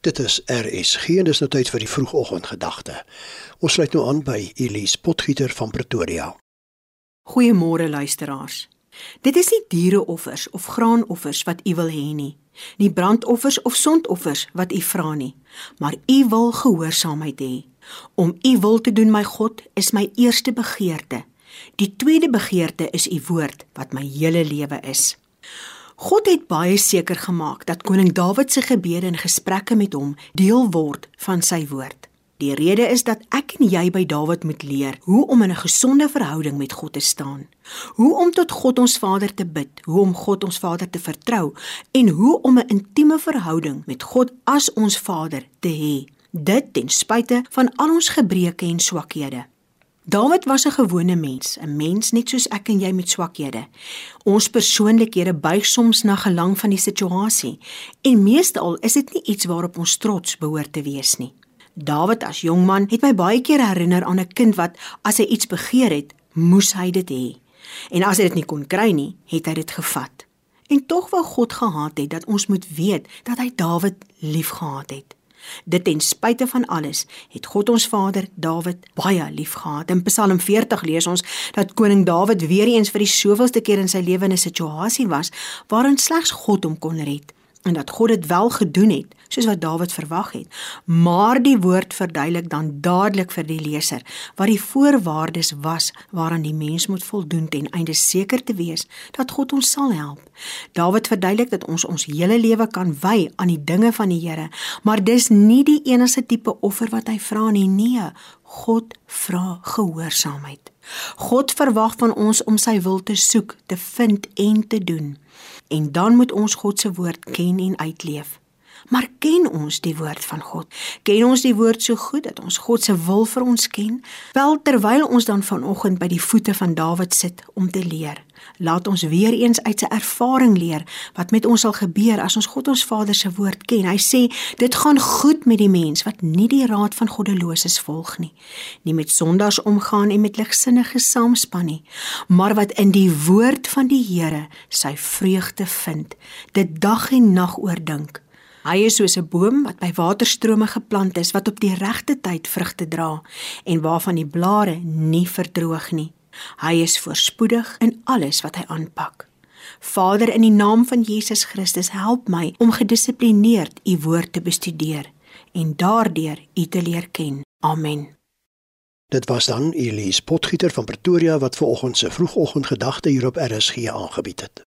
Dit is RSG en dis nou tyd vir die vroegoggendgedagte. Ons sluit nou aan by Elise Potgieter van Pretoria. Goeiemôre luisteraars. Dit is nie diereoffers of graanoffers wat u wil hê nie, nie brandoffers of sondoffers wat u vra nie, maar u wil gehoorsaamheid hê. Om u wil te doen, my God, is my eerste begeerte. Die tweede begeerte is u woord wat my hele lewe is. God het baie seker gemaak dat koning Dawid se gebede en gesprekke met hom deel word van sy woord. Die rede is dat ek en jy by Dawid moet leer hoe om in 'n gesonde verhouding met God te staan. Hoe om tot God ons Vader te bid, hoe om God ons Vader te vertrou en hoe om 'n intieme verhouding met God as ons Vader te hê. Dit ten spyte van al ons gebreke en swakhede. Dawid was 'n gewone mens, 'n mens net soos ek en jy met swakhede. Ons persoonlikhede buig soms na gelang van die situasie en meestal is dit nie iets waarop ons trots behoort te wees nie. Dawid as jong man het my baie keer herinner aan 'n kind wat as hy iets begeer het, moes hy dit hê. En as hy dit nie kon kry nie, het hy dit gevat. En tog wou God gehad het dat ons moet weet dat hy Dawid liefgehad het. Dit ten spyte van alles het God ons Vader Dawid baie liefgehad. In Psalm 40 lees ons dat koning Dawid weer eens vir die soveelste keer in sy lewe in 'n situasie was waarin slegs God hom kon red en dat God dit wel gedoen het soos wat Dawid verwag het. Maar die woord verduidelik dan dadelik vir die leser wat die voorwaardes was waaraan die mens moet voldoen ten einde seker te wees dat God ons sal help. Dawid verduidelik dat ons ons hele lewe kan wy aan die dinge van die Here, maar dis nie die enigste tipe offer wat hy vra nie. Nee, God vra gehoorsaamheid. God verwag van ons om sy wil te soek, te vind en te doen. En dan moet ons God se woord ken en uitleef. Maar ken ons die woord van God? Ken ons die woord so goed dat ons God se wil vir ons ken? Wel terwyl ons dan vanoggend by die voete van Dawid sit om te leer, laat ons weer eens uit sy ervaring leer wat met ons sal gebeur as ons God ons Vader se woord ken. Hy sê dit gaan goed met die mens wat nie die raad van goddeloses volg nie, nie met sondaars omgaan en met ligsinnige saamspan nie, maar wat in die woord van die Here sy vreugde vind, dit dag en nag oordink. Hy is soos 'n boom wat by waterstrome geplant is wat op die regte tyd vrugte dra en waarvan die blare nie verdroog nie. Hy is voorspoedig in alles wat hy aanpak. Vader in die naam van Jesus Christus help my om gedissiplineerd u woord te bestudeer en daardeur u te leer ken. Amen. Dit was dan Elise Potgieter van Pretoria wat ver oggend se vroegoggendgedagte hier op RSG aangebied het.